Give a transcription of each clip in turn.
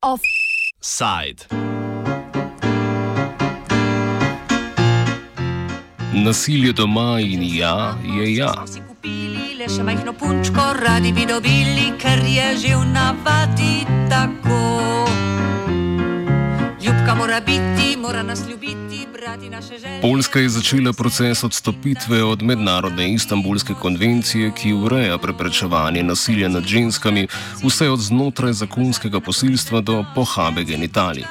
Offside. Nasilje doma in ja je ja. Le še majhno punčko, radi bi dobili, ker je že v navadi tako. Ljubka mora biti, mora nas ljubiti. Poljska je začela proces odstopitve od mednarodne istambulske konvencije, ki ureja preprečevanje nasilja nad ženskami, vse od znotraj zakonskega posilstva do pohabe genitalij.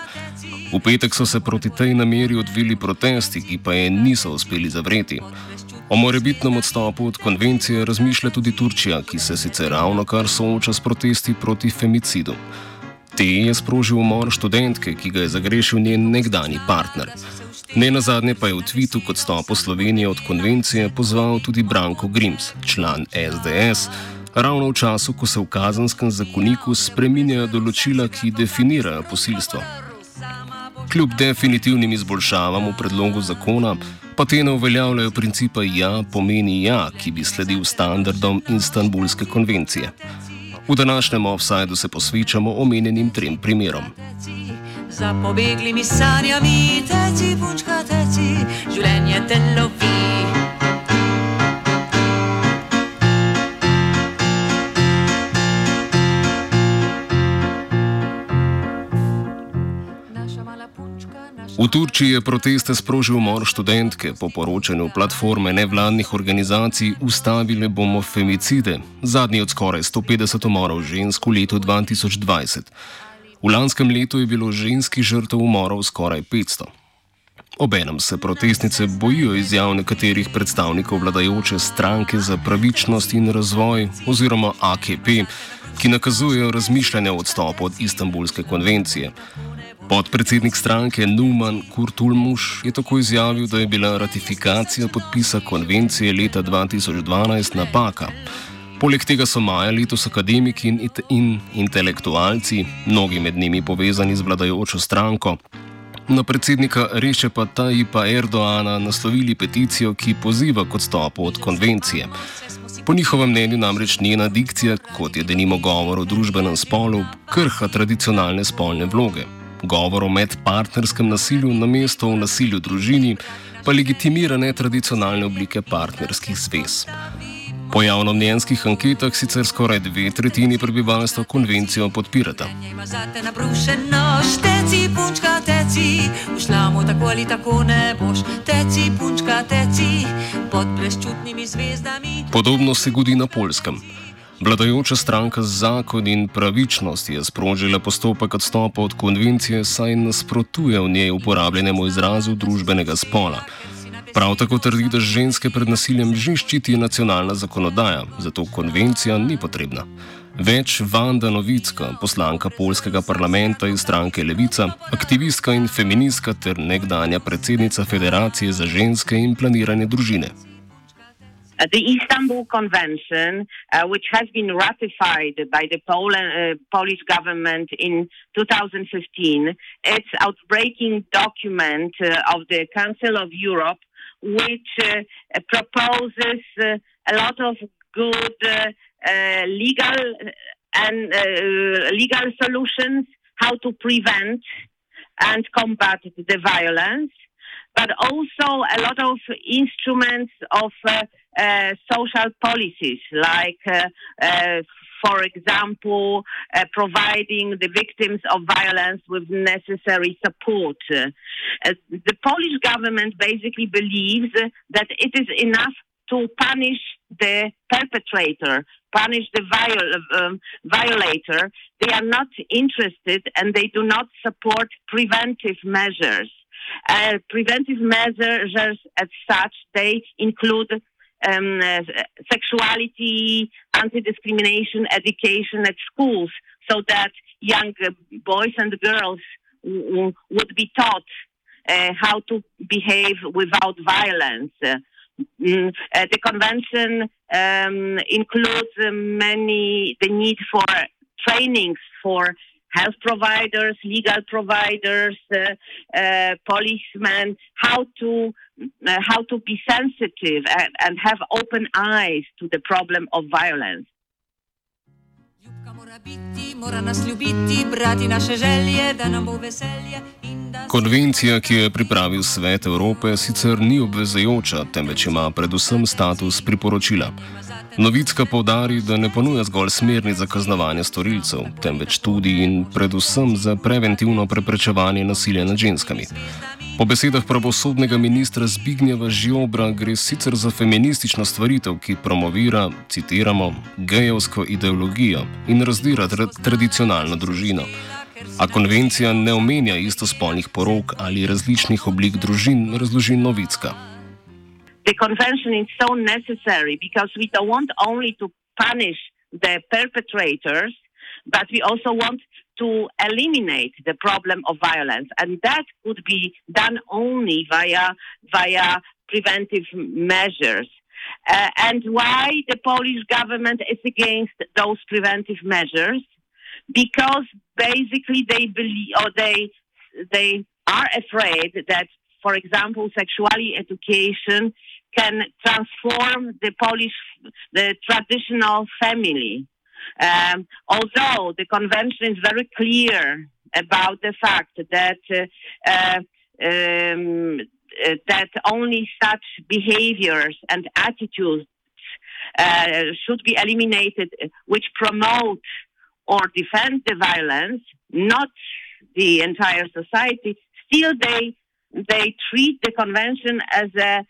V petek so se proti tej nameri odvili protesti, ki pa je niso uspeli zavreti. O morebitnem odstopu od konvencije razmišlja tudi Turčija, ki se sicer ravno kar sooča s protesti proti femicidu. Te je sprožil umor študentke, ki ga je zagrešil njen nekdani partner. Ne na zadnje pa je v tvitu kot stopu Slovenije od konvencije pozval tudi Branko Grims, član SDS, ravno v času, ko se v kazenskem zakoniku spreminjajo določila, ki definirajo posilstvo. Kljub definitivnim izboljšavam v predlogu zakona, pa te ne uveljavljajo principa ja pomeni ja, ki bi sledil standardom Istanbulske konvencije. V današnjem offsajdu se posvečamo omenjenim trem primerom. Za pobeglimi sanjami, teci, punčka, teci, življenje te lovi. V Turčiji je proteste sprožil umor študentke, po poročanju platforme nevladnih organizacij Ustavile bomo femicide, zadnji od skoraj 150 umorov žensk v letu 2020. V lanskem letu je bilo ženskih žrtev umorov skoraj 500. Obenem se protestnice bojijo izjav nekaterih predstavnikov vladajoče stranke za pravičnost in razvoj oziroma AKP, ki nakazujejo razmišljanje o odstopu od Istanbulske konvencije. Podpredsednik stranke Numan Kurtulmuš je tako izjavil, da je bila ratifikacija podpisa konvencije leta 2012 napaka. Poleg tega so maja letos akademiki in, in intelektualci, mnogi med njimi povezani z vladajočo stranko, na predsednika Rešepa Tajipa Erdoana naslovili peticijo, ki poziva k odstopu od konvencije. Po njihovem mnenju namreč njena dikcija, kot je denimo govor o družbenem spolu, krha tradicionalne spolne vloge. Govor o medpartnerskem nasilju na mesto v nasilju družini pa legitimira netradicionalne oblike partnerskih zvez. Po javnomnenjskih anketah sicer skoraj dve tretjini prebivalstva konvencijo podpirata. Šteci, punčka, teci, v šlamu tako ali tako ne boš, teci, punčka, teci, pod brezčutnimi zvezdami. Podobno se godi na polskem. Vladajoča stranka Zakon in pravičnost je sprožila postopek odstopa od konvencije, saj nasprotuje v njej uporabljenemu izrazu družbenega spola. Prav tako trdi, da ženske pred nasiljem že ščiti nacionalna zakonodaja, zato konvencija ni potrebna. Več Vanda Novicka, poslanka polskega parlamenta iz stranke Levica, aktivistka in feministka ter nekdanja predsednica Federacije za ženske in planiranje družine. The Istanbul Convention, uh, which has been ratified by the Pol- uh, Polish government in 2015, it's outbreaking document uh, of the Council of Europe, which uh, proposes uh, a lot of good uh, legal and legal solutions how to prevent and combat the violence but also a lot of instruments of uh, uh, social policies, like, uh, for example, uh, providing the victims of violence with necessary support. Uh, the Polish government basically believes that it is enough to punish the perpetrator, punish the viol- um, violator. They are not interested and they do not support preventive measures. Uh, preventive measures as such, they include um, uh, sexuality, anti-discrimination education at schools so that young uh, boys and girls would be taught uh, how to behave without violence. Uh, mm, uh, the convention um, includes many the need for trainings for health providers, legal providers, uh, policemen, how to how to be sensitive and, and have open eyes to the problem of violence. Konvencija, ki jo je pripravil Svet Evrope, sicer ni obvezajoča, temveč ima predvsem status priporočila. Novicka povdari, da ne ponuja zgolj smernic za kaznovanje storilcev, temveč tudi in predvsem za preventivno preprečevanje nasilja nad ženskami. Po besedah pravosodnega ministra Zbignjeva Žiobra gre sicer za feministično stvaritev, ki promovira, citiramo, gejevsko ideologijo in razdira tra tradicionalno družino. A konvencija ne omenja istospolnih porok ali različnih oblik družin, razloži Novicka. The convention is so necessary because we don't want only to punish the perpetrators, but we also want to eliminate the problem of violence, and that could be done only via via preventive measures. Uh, and why the Polish government is against those preventive measures? Because basically they believe or they they are afraid that, for example, sexuality education can transform the Polish the traditional family um, although the convention is very clear about the fact that uh, um, that only such behaviors and attitudes uh, should be eliminated, which promote or defend the violence, not the entire society. Still, they they treat the convention as a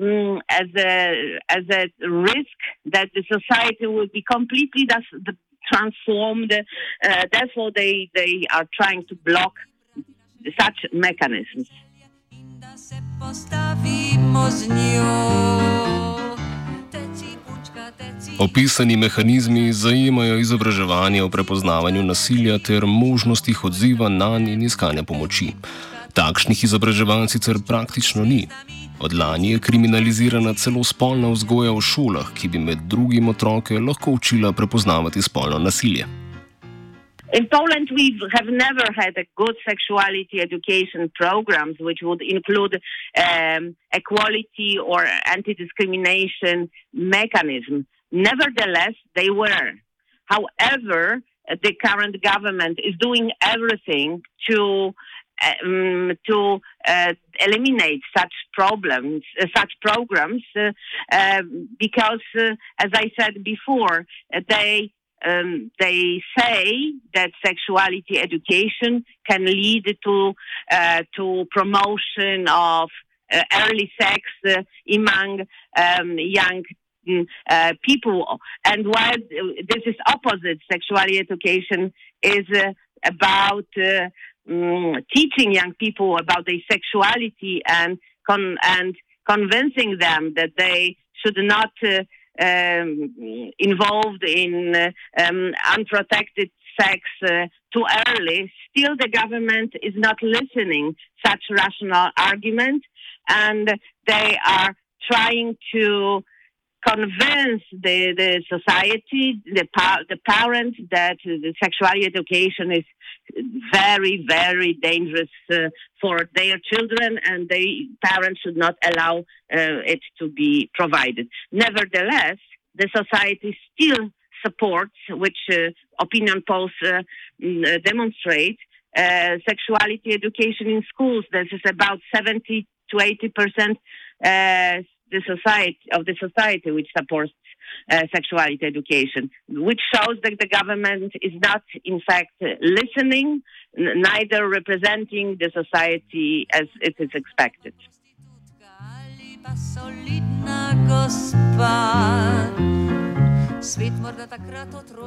um, as a as a risk that the society will be completely transformed. Uh, therefore, they they are trying to block such mechanisms. Opisani mehanizmi zajemajo izobraževanje o prepoznavanju nasilja ter možnostih odziva na nj in iskanja pomoči. Takšnih izobraževanj sicer praktično ni. Od lani je kriminalizirana celo spolna vzgoja v šolah, ki bi med drugim otroke lahko učila prepoznavati spolno nasilje. In Poland, we have never had a good sexuality education programs, which would include um, equality or anti-discrimination mechanism. Nevertheless, they were. However, the current government is doing everything to um, to uh, eliminate such problems, uh, such programs, uh, um, because, uh, as I said before, they um, they say that sexuality education can lead to uh, to promotion of uh, early sex among um, young uh, people. And while this is opposite, sexuality education is uh, about uh, um, teaching young people about their sexuality and con- and convincing them that they should not uh, um, involved in uh, um, unprotected sex uh, too early. Still, the government is not listening such rational argument, and they are trying to convince the, the society, the, the parents, that the sexuality education is very, very dangerous uh, for their children, and the parents should not allow uh, it to be provided. Nevertheless, the society still supports, which uh, opinion polls uh, mm, uh, demonstrate, uh, sexuality education in schools. This is about 70 to 80 percent the society of the society which supports uh, sexuality education, which shows that the government is not, in fact, listening, neither representing the society as it is expected.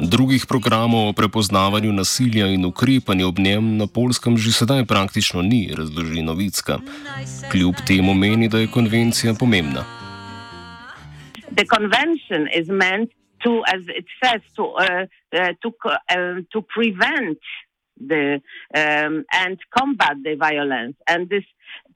Drugih programov o prepoznavanju nasilja in ukrepanju ob njem na polskem že sedaj praktično ni, razloži Novicka. Kljub temu meni, da je konvencija pomembna. The convention is meant to, as it says, to uh, uh, to uh, to prevent the um, and combat the violence, and this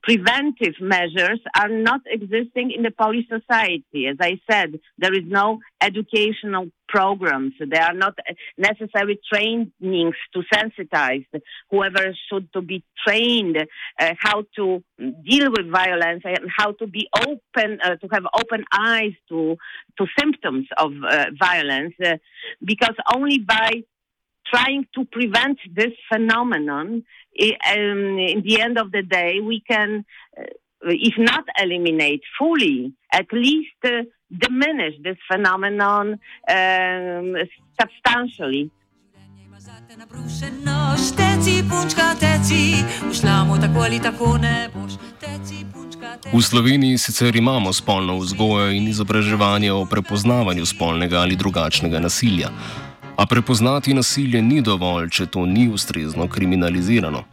preventive measures are not existing in the Polish society. As I said, there is no educational programs. There are not necessary trainings to sensitize whoever should to be trained uh, how to deal with violence and how to be open, uh, to have open eyes to to symptoms of uh, violence, uh, because only by trying to prevent this phenomenon, um, in the end of the day, we can, uh, if not eliminate fully, at least uh, diminish this phenomenon um, substantially. V Sloveniji sicer imamo spolno vzgojo in izobraževanje o prepoznavanju spolnega ali drugačnega nasilja. A prepoznati nasilje ni dovolj, če to ni ustrezno kriminalizirano.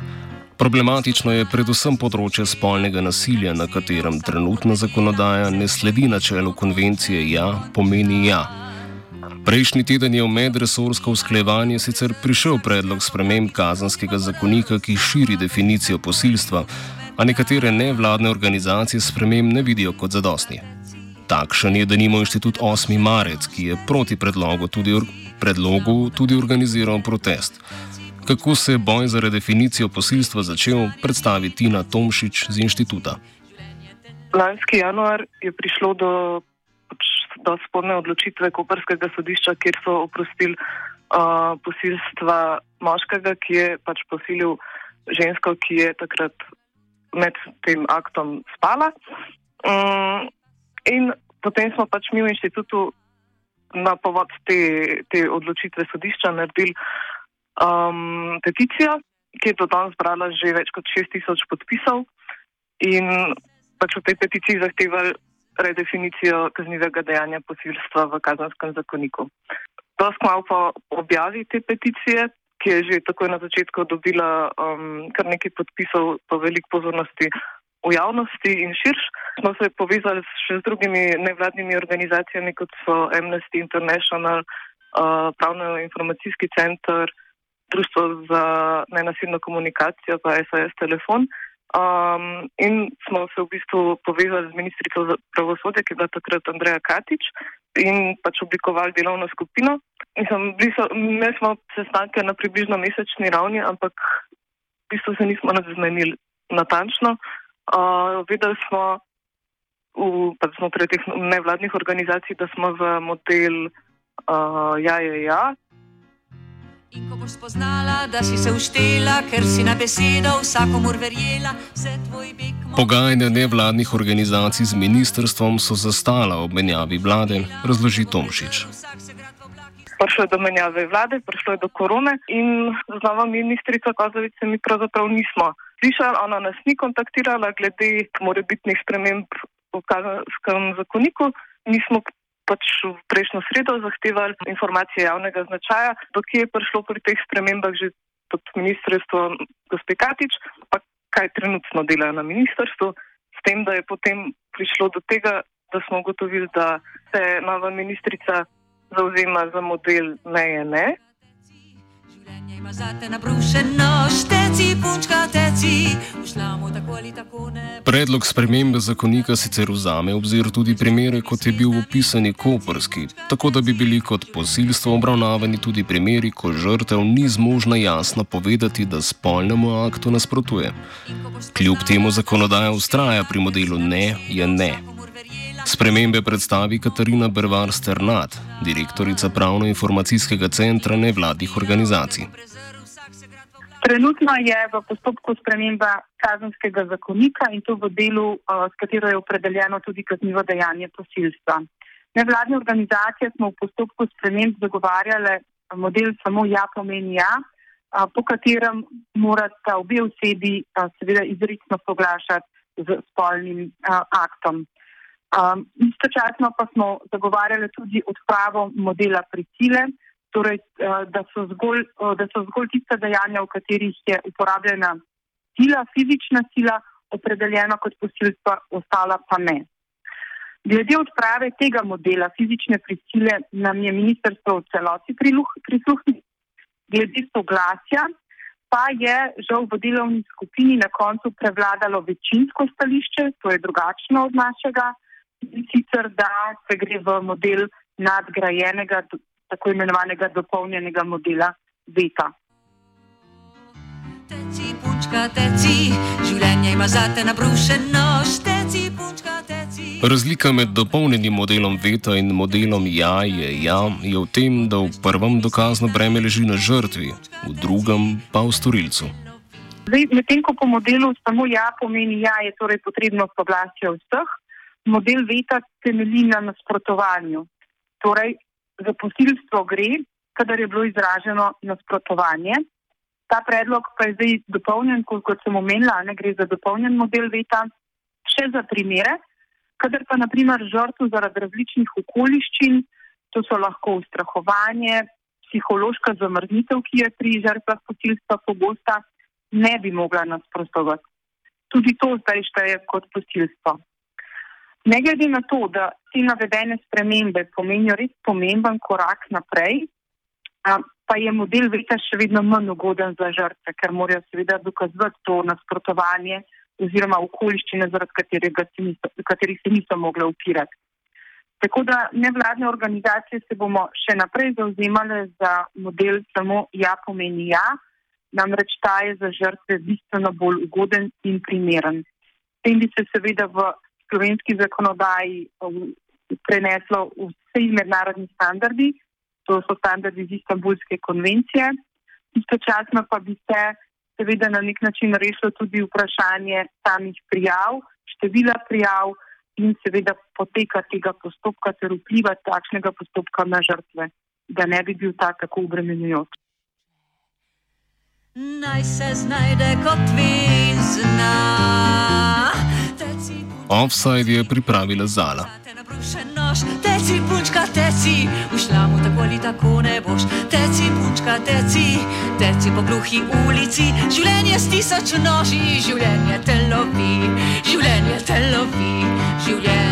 Problematično je predvsem področje spolnega nasilja, na katerem trenutna zakonodaja ne sledi načelu konvencije Ja pomeni Ja. Prejšnji teden je v medresorsko usklejevanje sicer prišel predlog sprememb kazanskega zakonika, ki širi definicijo posilstva, a nekatere nevladne organizacije sprememb ne vidijo kot zadostni. Takšen je denimo inštitut 8. marec, ki je proti predlogu tudi predlogu tudi organiziral protest. Kako se je boj za redefinicijo posilstva začel, predstavi Tina Tomšič z inštituta. Lanski januar je prišlo do, pač, do sporne odločitve Koperskega sodišča, kjer so oprostili uh, posilstva moškega, ki je pač posilil žensko, ki je takrat med tem aktom spala. Um, in potem smo pač mi v inštitutu na povod te, te odločitve sodišča naredili um, peticijo, ki je do danes zbrala že več kot 6000 podpisov in pač v tej peticiji zahtevali redefinicijo kaznivega dejanja posilstva v kazanskem zakoniku. Smo malo po objavi te peticije, ki je že takoj na začetku dobila um, kar nekaj podpisov, pa veliko pozornosti v javnosti in širš. Smo se povezali še z drugimi nevladnimi organizacijami, kot so Amnesty International, uh, Pravno-informacijski center, Društvo za nenasilno komunikacijo, pa SAS Telefon. Um, in smo se v bistvu povezali z ministrico za pravosodje, ki je bila takrat Andreja Katič, in pač oblikovali delovno skupino. Mi smo sestanke na približno mesečni ravni, ampak v bistvu se nismo nadzmenili natančno. Uh, videli smo v, znotraj teh nevladnih organizacij, da smo v model uh, Ja, je ja. In ko boš spoznala, da si se uštela, ker si na besedo vsakomur verjela, se tvoj beg. Pogajanja nevladnih organizacij z ministrstvom so zastala ob menjavi vlade, razloži Tomšič. Prišlo je do menjave vlade, prišlo je do korone in z novo ministrico Kozovice mi pravzaprav nismo slišali, ona nas ni kontaktirala glede morebitnih sprememb v kazenskem zakoniku. Mi smo pač v prejšnjo sredo zahtevali informacije javnega značaja, do kje je prišlo pri teh spremembah že pod ministrstvo gospe Katič, pa kaj trenutno delajo na ministrstvu, s tem, da je potem prišlo do tega, da smo ugotovili, da se nova ministrica zauzema za model ne je ne. Ima zate nabrušeno šteci, punčka teci, ušlamo tako ali tako ne. Predlog spremembe zakonika sicer vzame obzir tudi primere, kot je bil opisani koperski, tako da bi bili kot posilstvo obravnavani tudi primeri, ko žrtev ni zmožna jasno povedati, da spolnemu aktu nasprotuje. Kljub temu zakonodaja ustraja pri modelu ne je ne. Spremembe predstavi Katarina Brvar Sternat, direktorica Pravno-informacijskega centra nevladnih organizacij. Trenutno je v postopku sprememba kazenskega zakonika in to v delu, s katero je opredeljeno tudi kaznivo dejanje posilstva. Nevladne organizacije smo v postopku sprememb zagovarjale model samo ja pomeni ja, po katerem morata obe osebi seveda izrecno soglašati z spolnim aktom. Um, istočasno pa smo zagovarjali tudi odpravo modela prisile, torej, uh, da, so zgolj, uh, da so zgolj tiste dejanja, v katerih je uporabljena sila, fizična sila, opredeljena kot posilstva, ostala pa ne. Glede odprave tega modela fizične prisile nam je ministrstvo v celoti prisluhnilo, glede soglasja pa je žal v delovni skupini na koncu prevladalo večinsko stališče, to je drugačno od našega, in sicer da se gre v model nadgrajenega, tako imenovanega dopolnjenega modela VETA. Teci, punčka, teci, življenje ima zate nabrušeno, teci, punčka, teci. Razlika med dopolnjenim modelom VETA in modelom JA je, ja, je v tem, da v prvem dokazno breme leži na žrtvi, v drugem pa v storilcu. Medtem ko po modelu samo ja pomeni ja, je torej potrebno soglasje vseh, model VETA temelji na nasprotovanju. Torej, za posilstvo gre, kadar je bilo izraženo nasprotovanje. Ta predlog pa je zdaj dopolnjen, kot sem omenila, ne gre za dopolnjen model VETA, še za primere, kadar pa naprimer žrtvo zaradi različnih okoliščin, to so lahko ustrahovanje, psihološka zamrznitev, ki je pri žrtvah posilstva pogosta, ne bi mogla nasprotovati. Tudi to zdaj šteje kot posilstvo. Ne glede na to, da te navedene spremembe pomenijo res pomemben korak naprej, pa je model VETA še vedno manj ugoden za žrtve, ker morajo seveda dokazati to nasprotovanje oziroma okoliščine, zaradi katerih se niso mogli upirati. Tako da nevladne organizacije se bomo še naprej zauzemale za model samo ja pomeni ja, namreč ta je za žrtve bistveno bolj ugoden in primeren. S tem bi se seveda v slovenski zakonodaji um, preneslo vse mednarodni standardi, to so standardi iz Istanbulske konvencije. Istočasno pa bi se seveda na nek način rešilo tudi vprašanje samih prijav, števila prijav in seveda poteka tega postopka ter vpliva takšnega postopka na žrtve, da ne bi bil ta tako obremenjujoč. Naj se znajde kot vizna. Offside je pripravila Zala. Teci, punčka, teci, v šlamu tako ali tako ne boš. Teci, punčka, teci, teci po gluhi ulici. Življenje s tisoč noži, življenje te lovi, življenje te lovi, življenje.